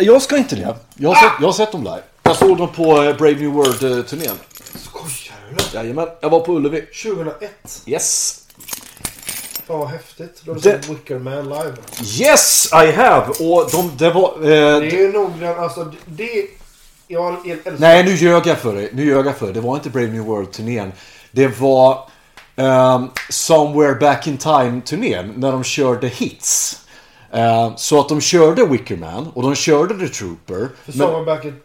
Jag ska inte det. Jag har, sett, jag har sett dem live. Jag såg dem på Brave New World-turnén. Skojar du? Jajamän, jag var på Ullevi. 2001. Yes! Fan vad häftigt. Då har du Det- sett Wicker Man live. Yes, I have! Och de, det var... Eh, Det är ju nog den, alltså det... Jag älskar... Nej, nu ljög jag för dig. Nu ljög jag för dig. Det var inte Brave New World-turnén. Det var ehm, Somewhere Back In Time-turnén. När de körde hits. Eh, så att de körde Wickerman och de körde The Trooper. För Men, Back in...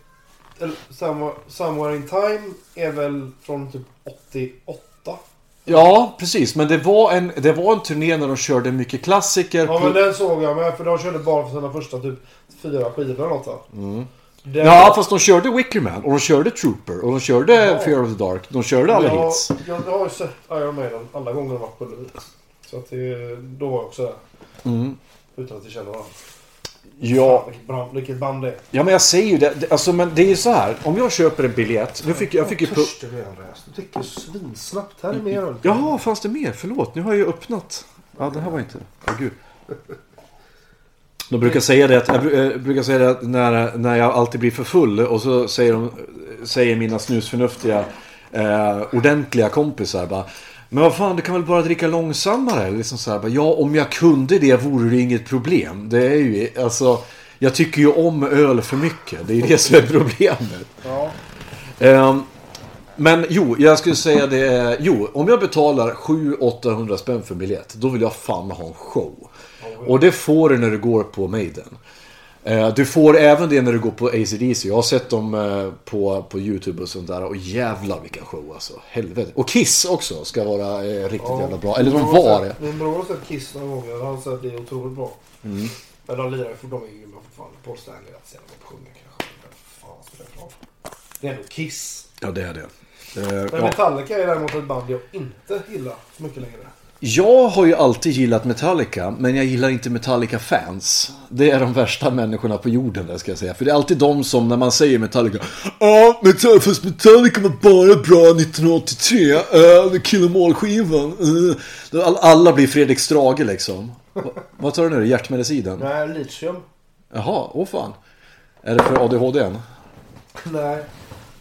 Somewhere, in Time är väl från typ 88? ja, precis. Men det var, en, det var en turné när de körde mycket klassiker. Ja men den såg jag med för de körde bara för sina första typ fyra skivor eller något va? Den, Mm. Ja, fast de körde Wickerman och de körde Trooper och de körde Ja. Fear of the Dark. De körde alla jag, hits. jag, jag har ju sett Iron Maiden alla gånger de varit på Ullevi. Så att det, då var jag också där. Mm. Utan att jag känner varandra. Ja, Fan, vilket, band, det är. ja, men jag säger ju det. Alltså, men det är ju så här. Om jag köper en biljett. Nu fick jag, jag fick ju... Pu- Törstig du är Andreas. Du dricker svinsnabbt. Här är mer öl. Jaha, fanns det mer? Förlåt, nu har jag ju öppnat. Ja, det här var inte... Åh gud. De brukar säga det, att, jag eh, brukar säga det att när, när jag alltid blir för full och så säger, de, säger mina snusförnuftiga eh, ordentliga kompisar bara Men vad fan, du kan väl bara dricka långsammare? Liksom så här, ja, om jag kunde det vore det inget problem. Det är ju, alltså, jag tycker ju om öl för mycket. Det är det som är problemet. Ja. Ehm, men jo, jag skulle säga det. Jo, om jag betalar 700-800 spänn för biljett. Då vill jag fan ha en show. Och det får du när du går på Maiden. Eh, Du får även det när du går på ACDC. Jag har sett dem eh, på, på YouTube och sånt där. Och jävlar vilken show alltså. Helvete. Och Kiss också ska vara eh, riktigt jävla bra. Eller de var det. Min bror har sett Kiss några gånger. Han säger att det är otroligt bra. Mm. Men de lirar ju för de är grymma fortfarande. Paul Stanley att se dem sjunga kanske. Fan det är ändå Kiss. Ja, det är det. Men ja. Metallica är däremot ett band jag inte gillar så mycket längre. Jag har ju alltid gillat Metallica, men jag gillar inte Metallica-fans. Det är de värsta människorna på jorden, där ska jag säga. För det är alltid de som, när man säger Metallica, Ja, Metallica, fast Metallica var bara bra 1983. Uh, Kill 'em all-skivan. Uh. All, alla blir Fredrik Strage liksom. Va, vad tar du nu? Hjärtmedicinen? Nej, litium. Jaha, åh fan. Är det för ADHD? Nej.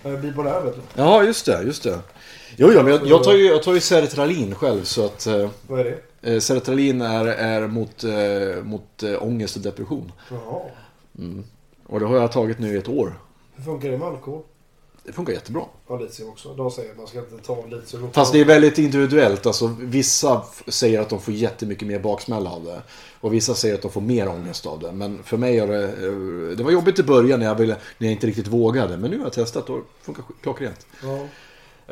Jag bipolär vet du. Ja, just det, just det. Jo, ja, men jag, jag tar ju, jag tar ju Sertralin själv, så att... eh, Vad är det? Eh, Sertralin är, är mot, eh, mot eh, ångest och depression. Jaha. Och det har jag tagit nu i ett år. Hur funkar det med alkohol? Det funkar jättebra. Ja, litium också. De säger att man ska inte ta litium. Fast det är väldigt individuellt. Alltså, vissa säger att de får jättemycket mer baksmälla av det. Och vissa säger att de får mer ångest av det. Men för mig är det... Det var jobbigt i början när jag, ville, när jag inte riktigt vågade. Men nu har jag testat och det funkar klockrent. Ja.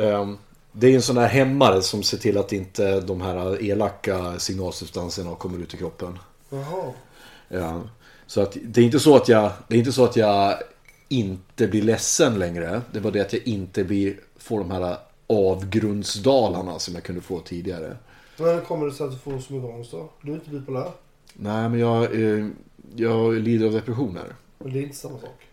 Ehm, Det är en sån här hämmare som ser till att inte de här elaka signalsubstanserna kommer ut i kroppen. Jaha. Ja. Så att det är inte så att jag, det är inte så att jag inte blir ledsen längre. Det var det att jag inte blir, får de här avgrundsdalarna som jag kunde få tidigare. Men hur kommer det sig att du får så mycket ångest då? Du är inte bipolär. Nej, men jag, eh, jag lider av depressioner. Men det är inte samma sak.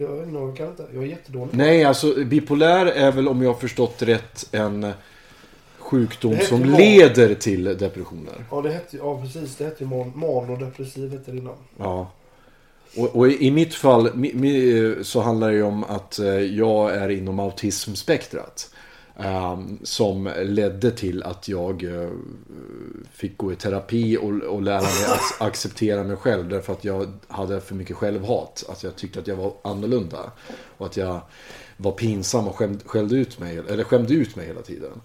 Jag, jag kan inte. Jag är jättedålig. Nej, alltså bipolär är väl om jag har förstått rätt en sjukdom som ju leder till depressioner. Ja, det hette, ja precis. Det hette ju man, manodepressiv hette det innan. Ja. Och, och i mitt fall mi, mi, så handlar det ju om att eh, jag är inom autismspektrat. Ehm, som ledde till att jag eh, fick gå i terapi och, lära mig att acceptera mig själv. Därför att jag hade för mycket självhat. Att jag tyckte att jag var annorlunda. Och att jag var pinsam och skämde, skällde ut mig, eller skämde ut mig hela tiden.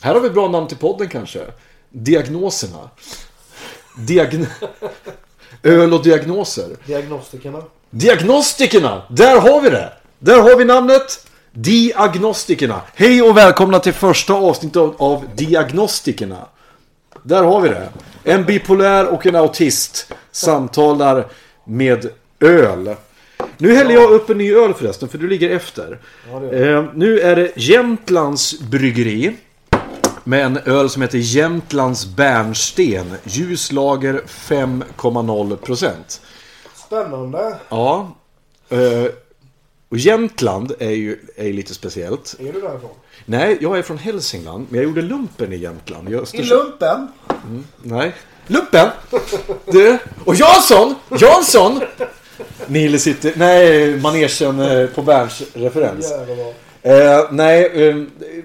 Här har vi ett bra namn till podden kanske. Diagnoserna. Diagn... Öl och diagnoser. Diagnostikerna. Diagnostikerna! Där har vi det! Där har vi namnet. Diagnostikerna. Hej och välkomna till första avsnittet av, av Diagnostikerna. Där har vi det. En bipolär och en autist samtalar med öl. Nu häller jag upp en ny öl förresten, för du ligger efter. Eh, nu är det Jämtlands bryggeri. Med en öl som heter Jämtlands Bärnsten. Ljuslager 5,0%. Spännande. Ja. Eh, och Jämtland är ju är lite speciellt. Är du därifrån? Nej, jag är från Hälsingland, men jag gjorde lumpen i Jämtland. I I lumpen? Nej. Lumpen! Du! Och Jansson! Jansson! Nille sitter... Nej, manegen eh, på Berns referens. Eh, nej, eh,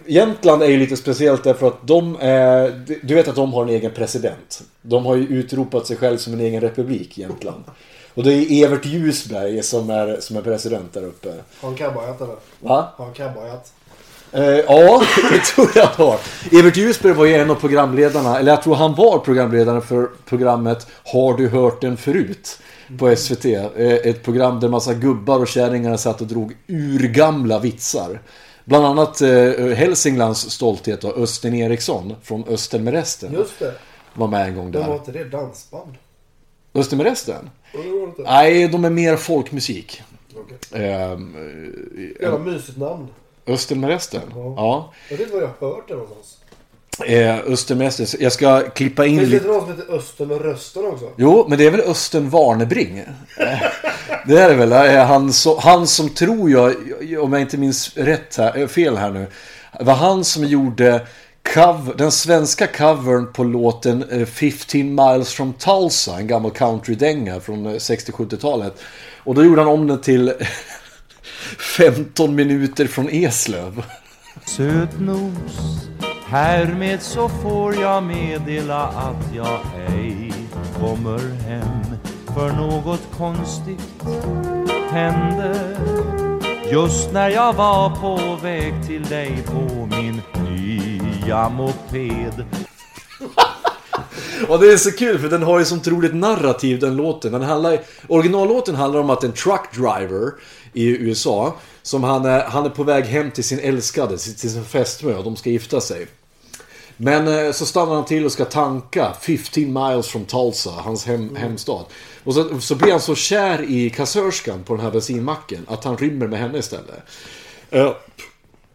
Jämtland är ju lite speciellt därför att de är... Du vet att de har en egen president. De har ju utropat sig själv som en egen republik, Jämtland. Och det är Evert Ljusberg som är, som är president där uppe. Har han cowboyat eller? Va? Har han cowboyat? Eh, ja, det tror jag han har. Evert Ljusberg var ju en av programledarna, eller jag tror han var programledare för programmet Har du hört den förut? På SVT. Eh, ett program där massa gubbar och kärringar satt och drog urgamla vitsar. Bland annat eh, Hälsinglands stolthet och Östen Eriksson från Östen med resten. Just det. Var med en gång Men var där. inte det dansband? Östen med resten? Nej, de är mer folkmusik. Okej. Ehm, Jävla mysigt namn. Östen med resten? Ja. Jag vet inte var jag har hört det någonstans. Eh, Östen med resten. Jag ska klippa in Finns det inte någon som heter Öster med rösten också? Jo, men det är väl Östen Warnebring? Det är det väl. Han, så, han som tror jag, om jag inte minns rätt här, fel här nu. var han som gjorde cover, den svenska covern på låten eh, 15 miles from Tulsa. En gammal countrydänga från eh, 60-70-talet. Och då gjorde han om den till 15 minuter från Eslöv. Sötnos, härmed så får jag meddela att jag ej kommer hem för något konstigt hände just när jag var på väg till dig på min nya moped Och det är så kul för den har ju som troligt narrativ den låten. Den handlar, originallåten handlar om att en truck driver i USA som han är, han är på väg hem till sin älskade, till sin fästmö och de ska gifta sig. Men eh, så stannar han till och ska tanka 15 miles from Tulsa, hans hem, hemstad. Och så, så blir han så kär i kassörskan på den här bensinmacken att han rymmer med henne istället. Eh,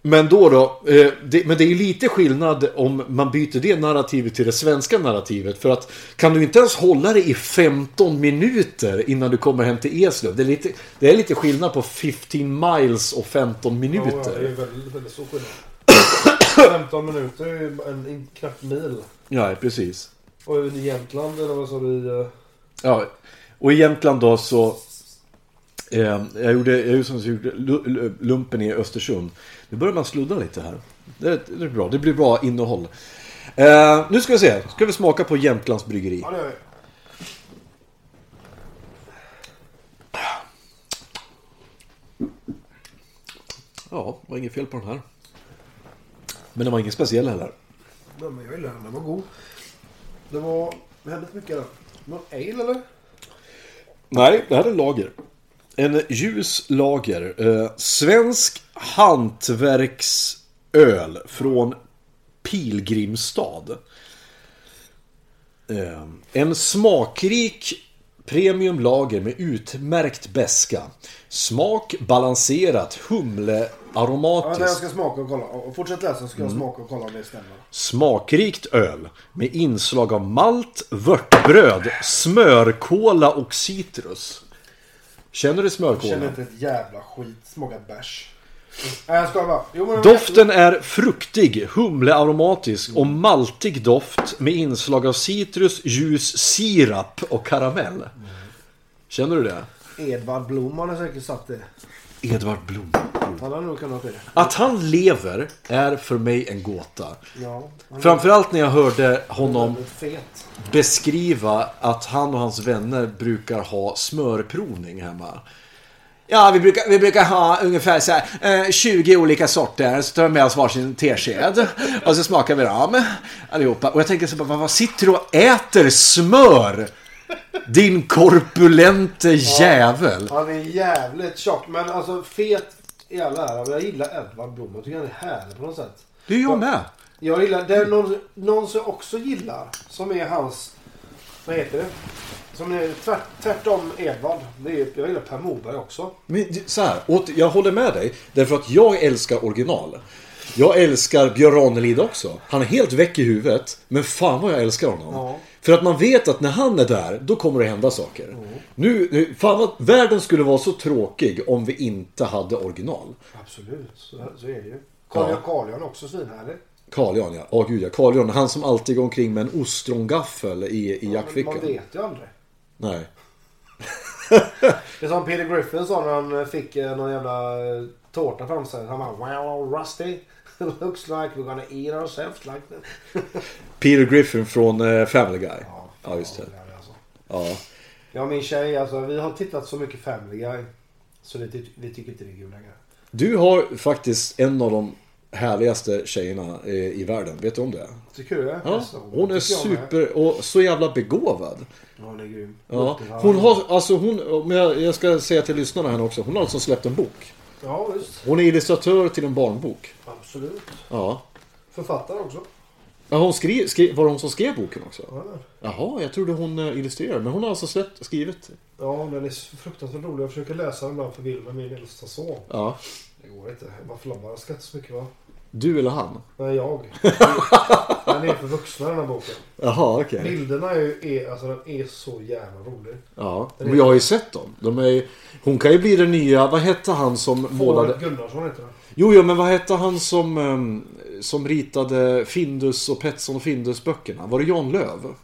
men då då, eh, det, men det är ju lite skillnad om man byter det narrativet till det svenska narrativet. För att kan du inte ens hålla det i 15 minuter innan du kommer hem till Eslöv. Det är lite, det är lite skillnad på 15 miles och 15 Ja, det är minuter. väldigt, väldigt stor skillnad. 15 minuter är ju en, en knapp mil. Ja, precis. Och i Jämtland eller vad sa du? eh, Ja, och i Jämtland då så... Eh, jag gjorde, jag gjorde, lumpen i Östersund. Nu börjar man sludda lite här. Det, det är bra, det blir bra innehåll. Eh, nu ska vi se, ska vi smaka på Jämtlands bryggeri. Ja, det gör vi. Ja, det var inget fel på den här. Men den var ingen speciell heller. Ja, men jag gillar den. Den var god. Det var... Det hände inte mycket där. Någon ale eller? Nej, det här är lager. En ljus lager. Eh, svensk hantverksöl från Pilgrimstad. Eh, en smakrik premiumlager med utmärkt beska. Smak balanserat, Ja, humlearomatiskt. det jag ska smaka och kolla. Och fortsätt läsa så ska jag smaka och kolla om det stämmer. Smakrikt öl med inslag av malt, vörtbröd, smörkola och citrus. Känner du Jag känner smörkola? inte ett jävla skit. Smakar bärs. Nej, jag skojar bara. Jo, men Doften är fruktig, humlearomatisk och maltig doft med inslag av citrus, ljus, sirap och karamell. Känner du det? Edvard Blom har säkert sagt det. Edvard Blom. Han har nog kunnat det. Att han lever är för mig en gåta. Ja. Han Framförallt när jag hörde honom är fet. beskriva att han och hans vänner brukar ha smörprovning hemma. Ja, vi brukar, vi brukar ha ungefär så här, eh, 20 olika sorter. Så tar vi med oss varsin tesked. Och så smakar vi dem allihopa. Och jag tänker så bara, vad sitter du och äter smör? Din korpulente jävel. Han är jävligt tjock. Men alltså fet i alla ära. Men jag gillar Edvard Blom. Jag tycker han är härlig på något sätt. Det är jag med. Jag gillar, det är någon, någon som jag också gillar. Som är hans, vad heter det? Som är tvärt, tvärtom Edvard. Det är, jag gillar Per Morberg också. Men så här, åt- jag håller med dig. Därför att jag älskar original. Jag älskar Björn Ranelid också. Han är helt väck i huvudet. Men fan vad jag älskar honom. Ja. För att man vet att när han är där, då kommer det hända saker. Nu, nu, fan vad, världen skulle vara så tråkig om vi inte hade original. Absolut, så, så är det ju. Carl Ja. Carl också svinhärlig. Carl Jan ja. Åh gud ja. Carl Jan, han som alltid går omkring med en ostrongaffel i, i Men jackfickan. Man vet ju aldrig. Nej. Det är som Peter Griffin sa när han fick eh, någon jävla eh, tårta framför sig. Han bara Well Rusty. Looks like we're gonna eat ourselves like that. Peter Griffin från eh, Family Guy. Ja, just det. Ja, alltså. Ja. Jag och min tjej, alltså, vi har tittat så mycket Family Guy. Så det, vi tycker inte det är kul längre. Du har faktiskt en av de härligaste tjejerna i världen. Vet du om det? Tycker du det? Ja, hon är super och så jävla begåvad. Ja, hon är grym. Ja, hon har, alltså hon, men jag, ska säga till lyssnarna här också, hon har alltså släppt en bok. Ja, visst. Hon är illustratör till en barnbok. Absolut. Ja. Författare också. ja hon skrev, skrev, var det hon som skrev boken också? Ja, Jaha, jag trodde hon eh, illustrerade. Men hon har alltså släppt, skrivit. ja den är fruktansvärt rolig. Jag försöker läsa den ibland för Wilhelm, min äldsta son. Ja. Det går inte. Man flabbar skrattar så mycket va? Du eller han? Nej, jag. Den är för vuxna den här boken. Jaha, okej. Bilderna är, ju- är, alltså, den är så jävla rolig. Ja, men jag har ju sett dem. De är, hon kan ju bli den nya, vad hette han som målade... Fåret Gunnarsson heter den. Jo, jo, men vad hette han som, ehm, som ritade Findus och Petson och Findus böckerna? Var det Jan Löv?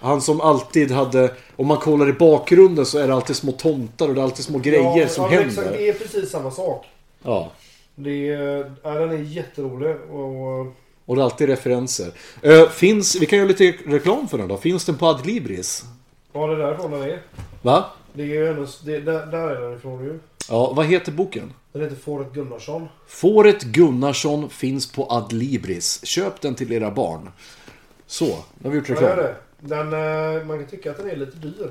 Han som alltid hade, om man kollar i bakgrunden så är det alltid små tomtar och det är alltid små grejer ja, som ja, händer. Exakt, det är precis samma sak. Ja. Det är, ja, den är jätterolig. Och, Och det är alltid referenser. Eh, finns, vi kan göra lite reklam för den då. Finns den på Adlibris? ja, det är därifrån den är. Va? Det är ju hennes, det, där, där är den ifrån ju. Ja, vad heter boken? Den heter Fåret Gunnarsson. Fåret Gunnarsson finns på Adlibris. Köp den till era barn. Så, nu har vi gjort Ja, reklam. det. Den, eh, man kan tycka att den är lite dyr.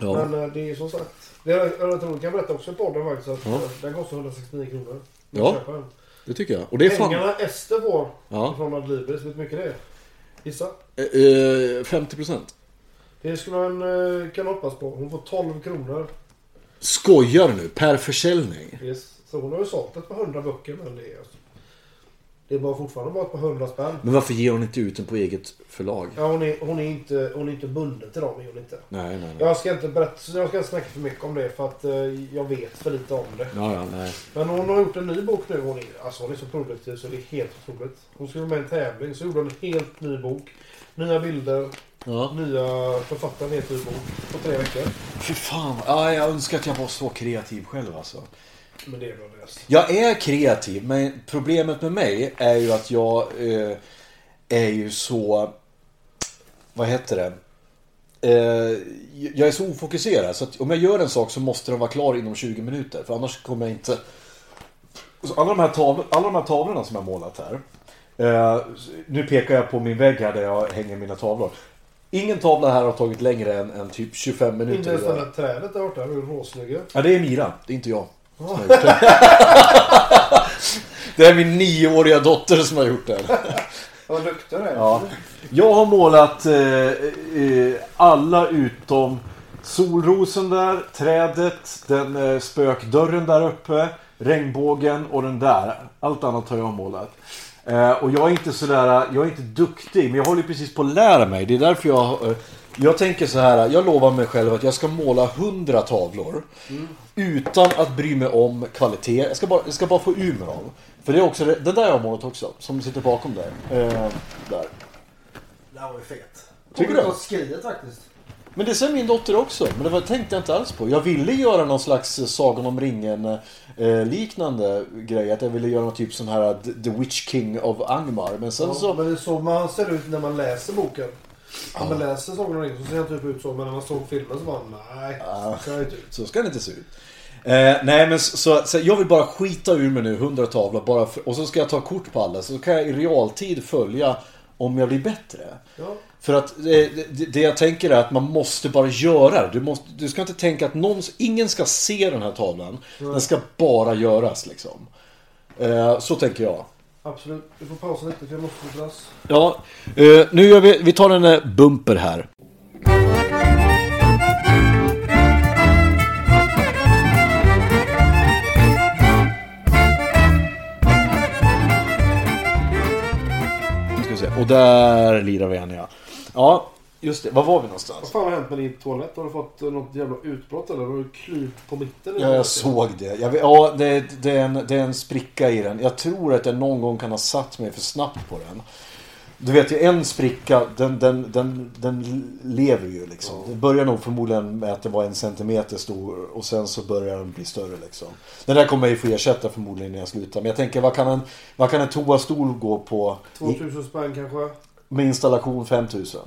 Ja. Men eh, det är som sagt. Det är, jag kan berätta också i podden faktiskt att eh, den kostar 169 kronor. Ja. Det tycker jag. Och det är fan... Pengarna Ester får Ja. från Adlibris, vet du hur mycket det är? Gissa? Eh, eh, 50%. Det skulle man kunna hoppas på. Hon får 12 kronor. Skojar nu? Per försäljning? Yes. Så hon har ju sålt ett par hundra böcker men det är alltså, Det bara fortfarande bara ett par hundra spänn. Men varför ger hon inte ut den på eget förlag? Ja, hon, är, hon, är inte, hon är inte bunden till dem. Är hon inte. Nej, nej, nej. Jag ska inte berätta, jag ska inte snacka för mycket om det för att eh, jag vet för lite om det. Ja, ja, nej. Men hon har gjort en ny bok nu. Hon är, alltså hon är så produktiv så det är helt otroligt. Hon skulle med i en tävling så gjorde hon en helt ny bok. Nya bilder, Ja. nya författare, en helt ny bok. På tre veckor. Fy fan. Ja, jag önskar att jag var så kreativ själv alltså. Men det är bra löst. Jag är kreativ, men problemet med mig är ju att jag eh, är ju så... Vad heter det? Eh, jag är så ofokuserad så att om jag gör en sak så måste den vara klar inom 20 minuter. För annars kommer jag inte... Så alla, de här tavlor, alla de här tavlorna som jag målat här. Eh, nu pekar jag på min vägg här där jag hänger mina tavlor. Ingen tavla här har tagit längre än, än typ 25 minuter. Inte ens det där trädet där borta. Är råsnygga. Ja, det är Mira. Det är inte jag. Det. det är min nioåriga dotter som har gjort det. Vad du är. Ja. Jag har målat eh, eh, alla utom solrosen där, trädet, den eh, spökdörren där uppe, regnbågen och den där. Allt annat har jag målat. Eh, och jag är inte sådär, jag är inte duktig, men jag håller precis på att lära mig. Det är därför jag, eh, jag tänker så här, jag lovar mig själv att jag ska måla hundra tavlor. Utan att bry mig om kvalitet. Jag ska bara, jag ska bara få ur mig dem. För det är också det, där jag har målat också, som sitter bakom där. Eh, där. Det här var ju fet. Tycker du? skriet faktiskt. Men det säger min dotter också. Men det var, tänkte jag inte alls på. Jag ville göra någon slags Sagan om ringen eh, liknande grej. Att jag ville göra någon typ sån här The- The Witch King of Angmar. Men sen Ja, så... Men det är så man ser ut när man läser boken. När man läser Sagan om ringen så ser han typ ut så. Men när man såg filmen så var han nej. Så ser han inte ut. Så ska det inte se ut. Eh, nej men så, så, så jag vill bara skita ur mig nu, 100 tavlor. Bara för, och så ska jag ta kort på alla. Så kan jag i realtid följa om jag blir bättre. Ja. För att eh, det, det jag tänker är att man måste bara göra det. Du, måste, du ska inte tänka att någon, ingen ska se den här tavlan. Den ska bara göras liksom. Eh, så tänker jag. Absolut. Vi får pausa lite för jag måste få glass. Ja, eh, nu gör vi, vi tar en eh, bumper här. Nu ska vi se. Och där lirar vi en, ja. Ja, just det. Var var vi Vad någonstans? fan har hänt med din toalett? Har du fått eh, något jävla utbrott eller? Har du klyvt på mitten? Ja, jag såg det. Jag ja, det, det, är en, det är en spricka i den. Jag tror att jag någon gång kan ha satt mig för snabbt på den. Du vet ju en spricka, den, den, den, den lever ju liksom. Det börjar nog förmodligen med att det var en centimeter stor och sen så börjar den bli större liksom. Den där kommer jag ju få ersätta förmodligen när jag slutar. Men jag tänker vad kan en, vad kan en toastol gå på i, 2000 spänn kanske? med installation 5000?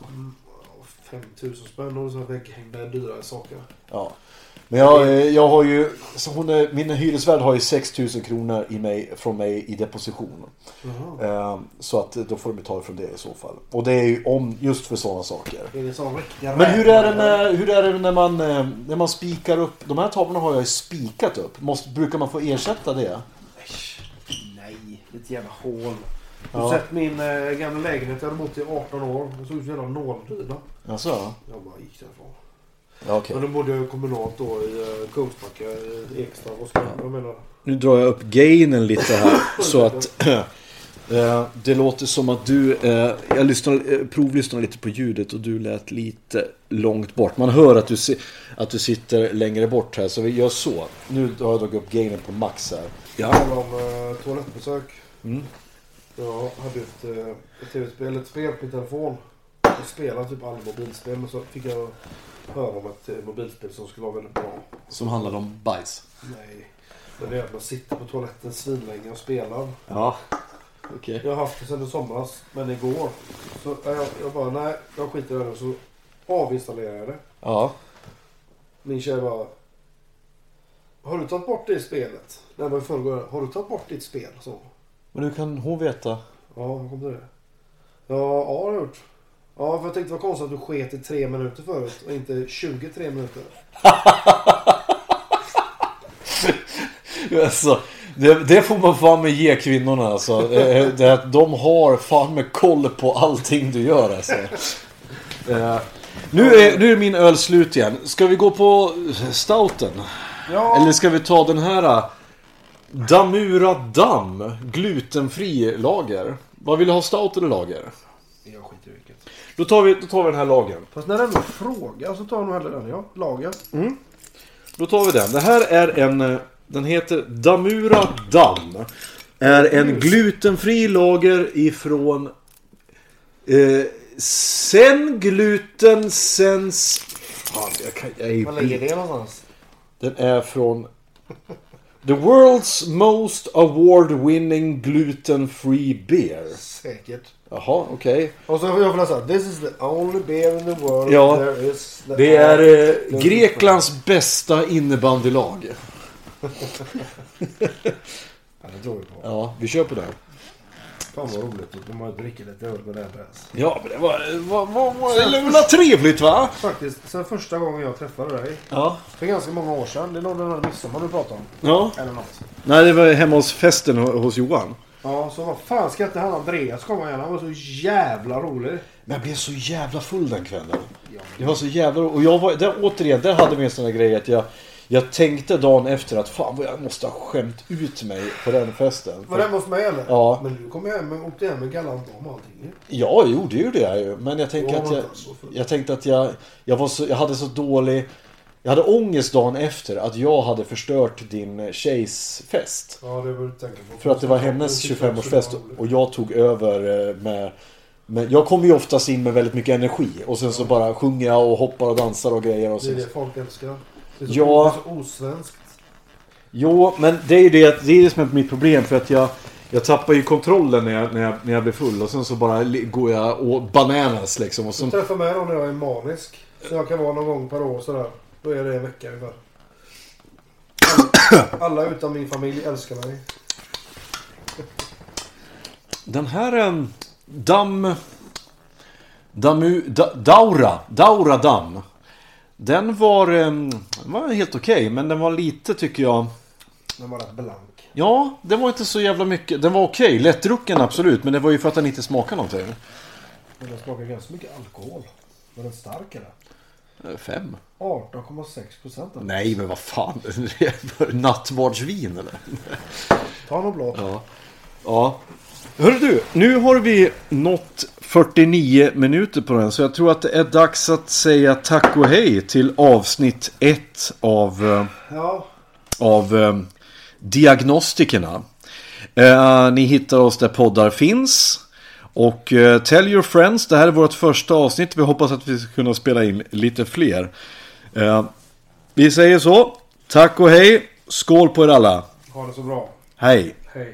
5000 spänn och så vägghängda dyrare saker. Ja. Men jag, eh, jag har ju, så hon är, min hyresvärd har ju 6000 kronor i mig, från mig i deposition. Eh, så att då får de betala från det i så fall. Och det är ju om, just för sådana saker. Är det sån riktiga Men hur är det, med, hur är det när man, eh, när man spikar upp? De här tavlorna har jag ju spikat upp. Måste, brukar man få ersätta det? Nej, ett jävla hål. Du Ja. har sett min eh, gamla lägenhet. Jag hade bott i 18 år. Det såg ut som en jävla nåldyna. Alltså, Jag bara gick därifrån. ja, okej. Men då bodde jag kommunalt då i uh, Kungsbacka i Ekstad. Vad ska jag menar? Nu drar jag upp gainen lite här så att eh, det låter som att du, eh, jag lyssnar, eh, provlyssnar lite på ljudet och du lät lite långt bort. Man hör att du, si- att du sitter längre bort här så vi gör så. Nu har jag dragit upp gainen på max här. Ja. Det handlar om uh, toalettbesök. Mm. Jag hade ett, uh, ett tv-spel, ett spel på min telefon. Jag spelade typ alla mobilspel men så fick jag höra om ett uh, mobilspel som skulle vara väldigt bra. Som handlar om bajs. Nej. Men det är att man sitter på toaletten svinlänge och spelar. Ja, okej. Jag har haft det sedan i somras, men igår. Så jag, jag bara, nej, jag skiter i det. Så avinstallerade jag det. Ja. Min tjej bara, har du tagit bort det spelet? Nej men förrgår, har du tagit bort ditt spel? Så. Men hur kan hon veta? Ja, hur kom det? Ja, ja, det har jag gjort. Ja, för jag tänkte vad konstigt att du sket i tre minuter förut och inte 23 minuter. Alltså, det, det får man fan med ge kvinnorna alltså. Det, att de har fan med koll på allting du gör alltså. Eh, Nu är, nu är min öl slut igen. Ska vi gå på stouten? Ja, Eller ska vi ta den här eh, Damura Dam Glutenfri lager? Vad vill du ha stout eller lager? jag skiter i vilket. Då tar vi, då tar vi den här lagern. Fast när det ändå frågar så tar jag nog hellre den. Ja, lager. Då tar vi den. Det här är en... eh, Den heter Damura Dam. Är en glutenfri lager ifrån... Eh, sen gluten sens... Fan, jag kan... Jag är Var ligger det någonstans? Den är från... The world's most award-winning gluten-free beer. Säkert. Jaha, okej. Och så jag får läsa. This is the only beer in the world Ja, there is. that Det är eh, gluten-free." Greklands bästa innebandylag. Ja, det tror vi på. Ja, vi kör på det. Fan vad roligt att man dricker lite öl med det här bräs. Ja, men det var, var, var, var, det var trevligt va? Faktiskt, sen första gången jag träffade dig. Ja. För ganska många år sedan. Det är nog den här midsommar du pratar om. ja. Eller något. Nej, det var hemma hos festen ho- hos Johan. Ja, så vad fan ska inte han Andreas komma igen? Han var så jävla rolig. Men jag blev så jävla full den kvällen. Jag var så jävla Och jag var, där, återigen, där hade vi en sån här grej att jag, jag tänkte dagen efter att fan vad jag måste ha skämt ut mig på den festen. Var det hemma hos mig eller? Ja. Men du kom hem och åkte hem med galant och allting. Ja, jo, det gjorde jag ju. Men jag tänker Ja, att jag, jag tänkte att jag, jag, var så, jag hade så dålig... Jag hade ångest dagen efter att jag hade förstört din tjejs fest. Ja, det var du tänka på. För att det var hennes 25-årsfest och jag tog över eh, med Men jag kommer ju oftast in med väldigt mycket energi. Och sen så bara sjunger jag och hoppar och dansar och grejer. Och Det är det folk älskar. Det är så, Ja. så osvenskt. Jo, men det är ju det, det, är det som är mitt problem. För att jag, jag tappar ju kontrollen när jag, när, jag, när jag blir full. Och sen så bara går jag och bananas liksom. Och så, Jag träffar med någon när jag är manisk. Så jag kan vara någon gång per år sådär. Då är det en vecka ungefär. Alla, alla utom min familj älskar mig. Den här um, damm... Damu, da, daura. Daura damm. Den var, em, den var helt okej. men den var lite tycker jag... Den var rätt blank. Ja, den var inte så jävla mycket. Den var okej. Lättdrucken absolut. Men det var ju för att den inte smakade någonting. Men den smakar ganska mycket alkohol. Var den stark eller? Eh, Fem. 18,6 procent. Nej, men vad fan. Nattvardsvin eller? Ta någon blad. Ja. Ja. Hörru du, nu har vi nått 49 minuter på den. Så jag tror att det är dags att säga tack och hej till avsnitt 1 av, eh, Ja, av eh, Diagnostikerna. Eh, ni hittar oss där poddar finns. Och eh, tell your friends, det här är vårt första avsnitt. Vi hoppas att vi ska kunna spela in lite fler. Eh, vi säger så. Tack och hej. Skål på er alla. ha det så bra. Hej. Hej.